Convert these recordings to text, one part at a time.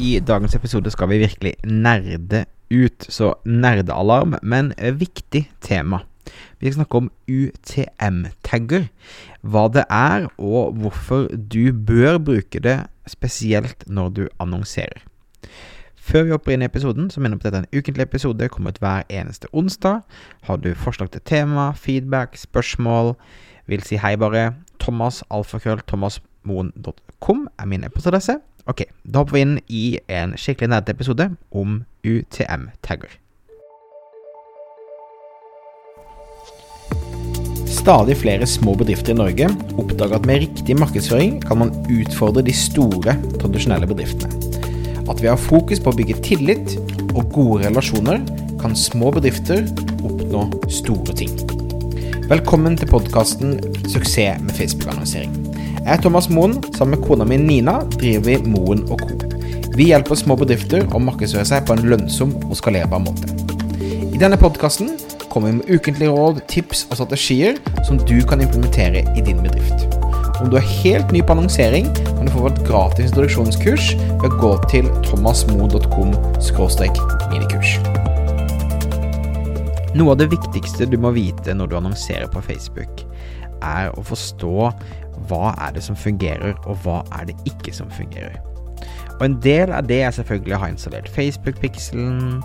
I dagens episode skal vi virkelig nerde ut, så nerdealarm, men viktig tema. Vi skal snakke om UTM-tagger. Hva det er, og hvorfor du bør bruke det, spesielt når du annonserer. Før vi hopper inn i episoden, så minner jeg på at dette er en ukentlig episode, kommet hver eneste onsdag. Har du forslag til tema, feedback, spørsmål, vil si hei bare, Thomas, alfakrøll, thomasmoen.com er min e-postadresse. Ok, da hopper vi inn i en skikkelig nerdete om UTM-tagger. Stadig flere små bedrifter i Norge oppdager at med riktig markedsføring kan man utfordre de store, tradisjonelle bedriftene. At vi har fokus på å bygge tillit og gode relasjoner, kan små bedrifter oppnå store ting. Velkommen til podkasten 'Suksess med Facebook-annonsering'. Jeg er Thomas Moen. Sammen med kona mi Nina driver vi Moen Co. Vi hjelper små bedrifter å markedsføre seg på en lønnsom og skalerbar måte. I denne podkasten kommer vi med ukentlige råd, tips og strategier som du kan implementere i din bedrift. Om du er helt ny på annonsering, kan du få et gratis introduksjonskurs ved å gå til thomasmo.com minikurs. Noe av det viktigste du må vite når du annonserer på Facebook, er å forstå hva er det som fungerer, og hva er det ikke som fungerer. Og En del av det er selvfølgelig å ha installert Facebook-pikselen,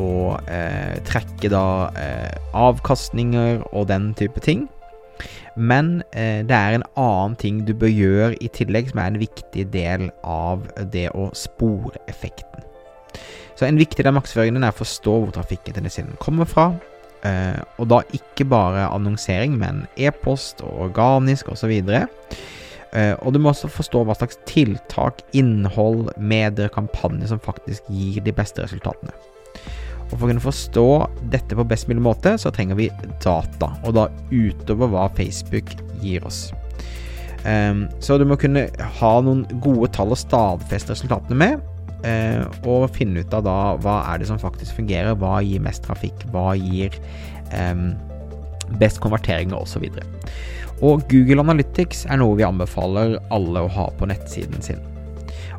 og eh, trekke da eh, avkastninger og den type ting. Men eh, det er en annen ting du bør gjøre i tillegg, som er en viktig del av det å spore effekten. Så en viktig del av markedsføringen er å forstå hvor trafikken til nettsiden kommer fra. Eh, og da ikke bare annonsering, men e-post og organisk osv. Uh, og du må også forstå hva slags tiltak, innhold, medier, kampanjer som faktisk gir de beste resultatene. Og For å kunne forstå dette på best mulig måte, så trenger vi data. Og da utover hva Facebook gir oss. Um, så du må kunne ha noen gode tall å stadfeste resultatene med. Uh, og finne ut av da hva er det som faktisk fungerer. Hva gir mest trafikk? Hva gir best konverteringer osv. Og Google Analytics er noe vi anbefaler alle å ha på nettsiden sin.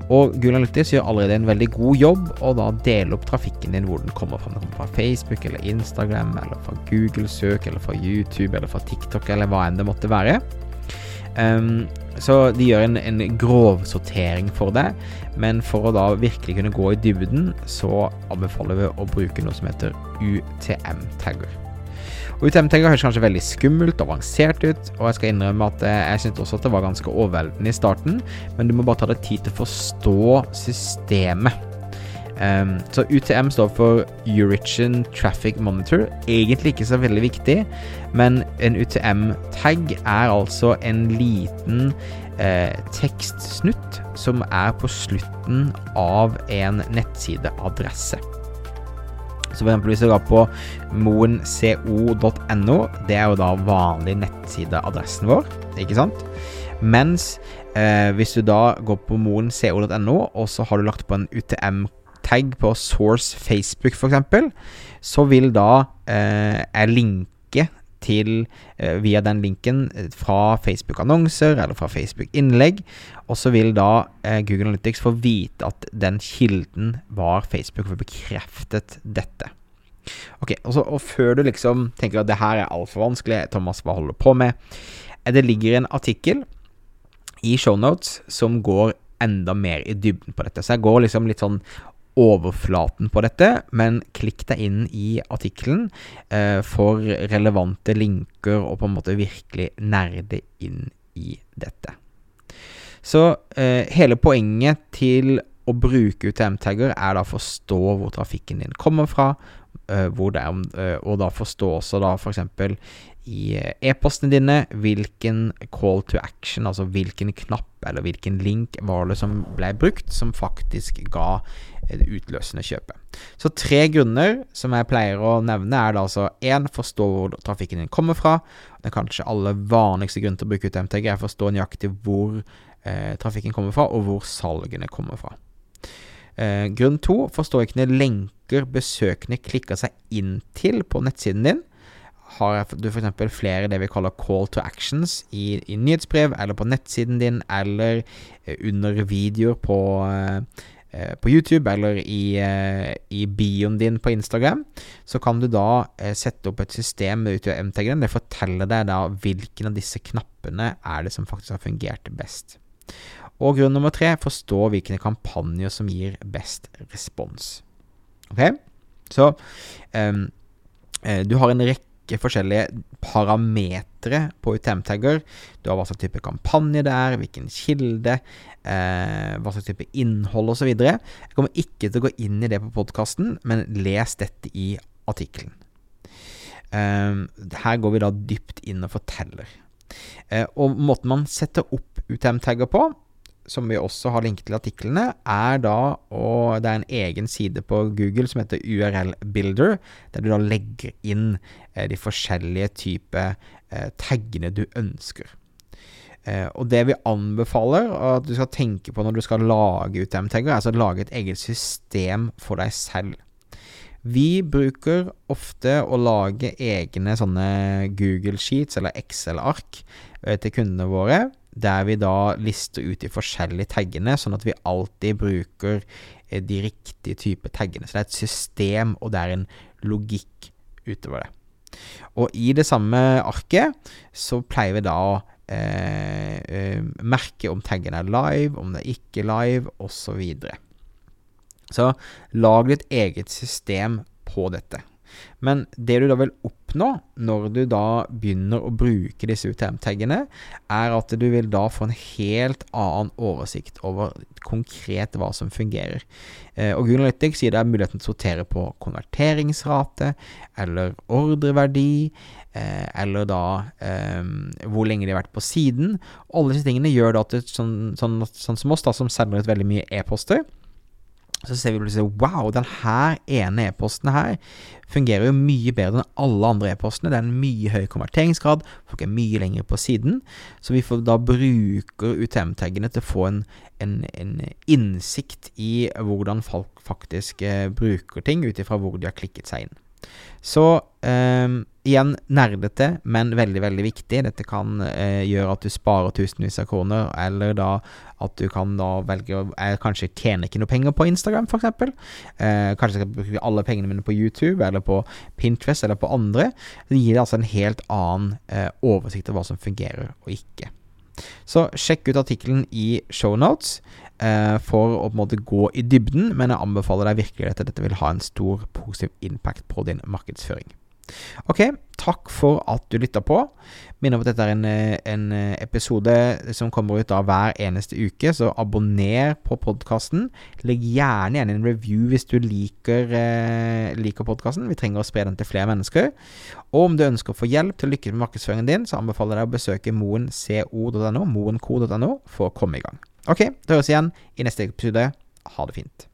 Og Google Analytics gjør allerede en veldig god jobb og da dele opp trafikken din hvor den kommer fra. Den kommer fra Facebook eller Instagram eller fra Google-søk eller fra YouTube eller fra TikTok eller hva enn det måtte være. Um, så de gjør en, en grovsortering for det, men for å da virkelig kunne gå i dybden, så anbefaler vi å bruke noe som heter UTM-tagger. UTM-tagger høres kanskje veldig skummelt og avansert ut, og jeg skal innrømme at eh, jeg syntes også at det var ganske overveldende i starten, men du må bare ta deg tid til å forstå systemet. Um, så UTM står for Eurition Traffic Monitor. Egentlig ikke så veldig viktig, men en UTM-tag er altså en liten eh, tekstsnutt som er på slutten av en nettsideadresse. Så for eksempel hvis du går på moenco.no, det er jo da vanlig nettsideadressen vår, ikke sant? Mens eh, hvis du da går på moenco.no, og så har du lagt på en UTM-tag på Source Facebook f.eks., så vil da eh, jeg linke til eh, via den linken eh, fra Facebook-annonser eller fra Facebook-innlegg. Og så vil da Google Analytics få vite at den kilden var Facebook, for bekreftet dette. Ok, og, så, og før du liksom tenker at det her er altfor vanskelig, Thomas, hva holder du på med? Det ligger en artikkel i shownotes som går enda mer i dybden på dette. Så jeg går liksom litt sånn overflaten på dette, men klikk deg inn i artikkelen eh, for relevante linker og på en måte virkelig nerde inn i dette. Så eh, hele poenget til å bruke UTM-tagger er da å forstå hvor trafikken din kommer fra, hvor det er, eh, og da forstå også da f.eks. i eh, e-postene dine hvilken call to action, altså hvilken knapp eller hvilken link var det som ble brukt, som faktisk ga det utløsende kjøpet. Så tre grunner som jeg pleier å nevne, er da altså én forstå hvor trafikken din kommer fra. Den kanskje aller vanligste grunnen til å bruke UTMTG er å forstå nøyaktig hvor eh, trafikken kommer fra, og hvor salgene kommer fra. Eh, grunn to forstår ikke når lenker besøkende klikker seg inn til på nettsiden din. Har du f.eks. flere det vi kaller call to actions i, i nyhetsbrev, eller på nettsiden din, eller eh, under videoer på eh, eh, på YouTube eller i, eh, i bioen din på Instagram, så kan du da eh, sette opp et system med MTG-en. Det forteller deg da hvilken av disse knappene er det som faktisk har fungert best. Og grunn nummer tre forstå hvilke kampanjer som gir best respons. Ok? Så um, du har en rekke forskjellige parametere på UTM-tagger. Du har hva slags type kampanje det er, hvilken kilde, eh, hva slags type innhold osv. Jeg kommer ikke til å gå inn i det på podkasten, men les dette i artikkelen. Um, her går vi da dypt inn og forteller. Uh, og måten man setter opp UTM-tagger på, som vi også har linket til artiklene, er da og Det er en egen side på Google som heter URL Builder, der du da legger inn eh, de forskjellige typer eh, taggene du ønsker. Eh, og det vi anbefaler at du skal tenke på når du skal lage UTM-tagger, er altså å lage et eget system for deg selv. Vi bruker ofte å lage egne sånne Google Sheets eller Excel-ark til kundene våre der vi da lister ut de forskjellige taggene, sånn at vi alltid bruker eh, de riktige type taggene. Så det er et system, og det er en logikk utover det. Og i det samme arket så pleier vi da å eh, eh, merke om taggen er live, om det er ikke live, osv. Så, videre. så lag ditt eget system på dette. Men det du da vil oppnå når du da begynner å bruke disse UTM-taggene, er at du vil da få en helt annen oversikt over konkret hva som fungerer. Eh, og Google Analytics gir deg muligheten til å sortere på konverteringsrate eller ordreverdi. Eh, eller da um, hvor lenge de har vært på siden. Alle disse tingene gjør da at det, sånn, sånn, sånn, som oss, da, som sender ut veldig mye e-poster, så ser vi plutselig wow, den her ene e-posten her fungerer jo mye bedre enn alle andre e-postene. Det er en mye høy konverteringsgrad, folk er mye lenger på siden. Så vi får da bruker UTM-taggene til å få en, en, en, innsikt i hvordan folk faktisk eh, bruker ting, ut ifra hvor de har klikket seg inn. Så eh, igjen nerdete, men veldig, veldig viktig. Dette kan eh, gjøre at du sparer tusenvis av kroner, eller da at du kan da velge å eh, Kanskje tjener ikke noe penger på Instagram, f.eks. Eh, kanskje jeg skal bruke alle pengene mine på YouTube, eller på Pinterest, eller på andre. Det gir deg altså en helt annen eh, oversikt over hva som fungerer og ikke. Så sjekk ut artikkelen i shownotes for å på en måte gå i dybden, men jeg anbefaler deg virkelig at dette vil ha en stor positiv impact på din markedsføring. Ok, takk for at du lytta på. Minner om at dette er en, eh, en, episode som kommer ut av hver eneste uke, så abonner på podkasten. Legg gjerne igjen en review hvis du liker, eh, liker podkasten. Vi trenger å spre den til flere mennesker. Og om du ønsker å få hjelp til å lykkes med markedsføringen din, så anbefaler jeg deg å besøke moenco.no, moenco.no, for å komme i gang. Ok, da høres vi igjen i neste episode. Ha det fint.